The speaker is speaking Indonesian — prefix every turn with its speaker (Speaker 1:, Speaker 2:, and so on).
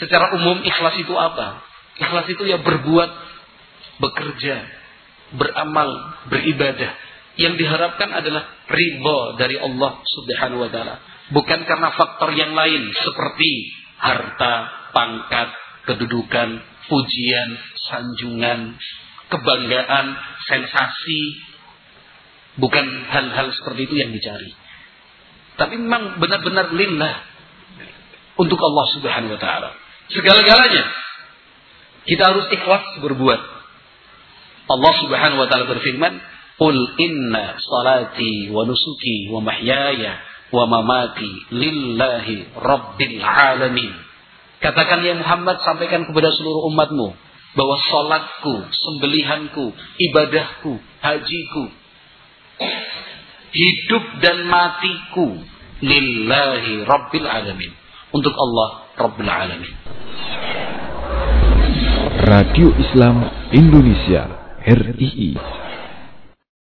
Speaker 1: Secara umum ikhlas itu apa? Ikhlas itu ya berbuat, bekerja, beramal, beribadah. Yang diharapkan adalah ridho dari Allah Subhanahu wa taala, bukan karena faktor yang lain seperti harta, pangkat, kedudukan, pujian, sanjungan, kebanggaan, sensasi. Bukan hal-hal seperti itu yang dicari. Tapi memang benar-benar lillah untuk Allah Subhanahu wa taala. Segala-galanya kita harus ikhlas berbuat. Allah Subhanahu wa taala berfirman, "Qul inna salati wa nusuki wa mahyaya wa mamati lillahi rabbil alamin." Katakan ya Muhammad sampaikan kepada seluruh umatmu bahwa salatku, sembelihanku, ibadahku, hajiku, hidup dan matiku lillahi rabbil alamin. Untuk Allah Rabbil alamin.
Speaker 2: Radio Islam Indonesia RII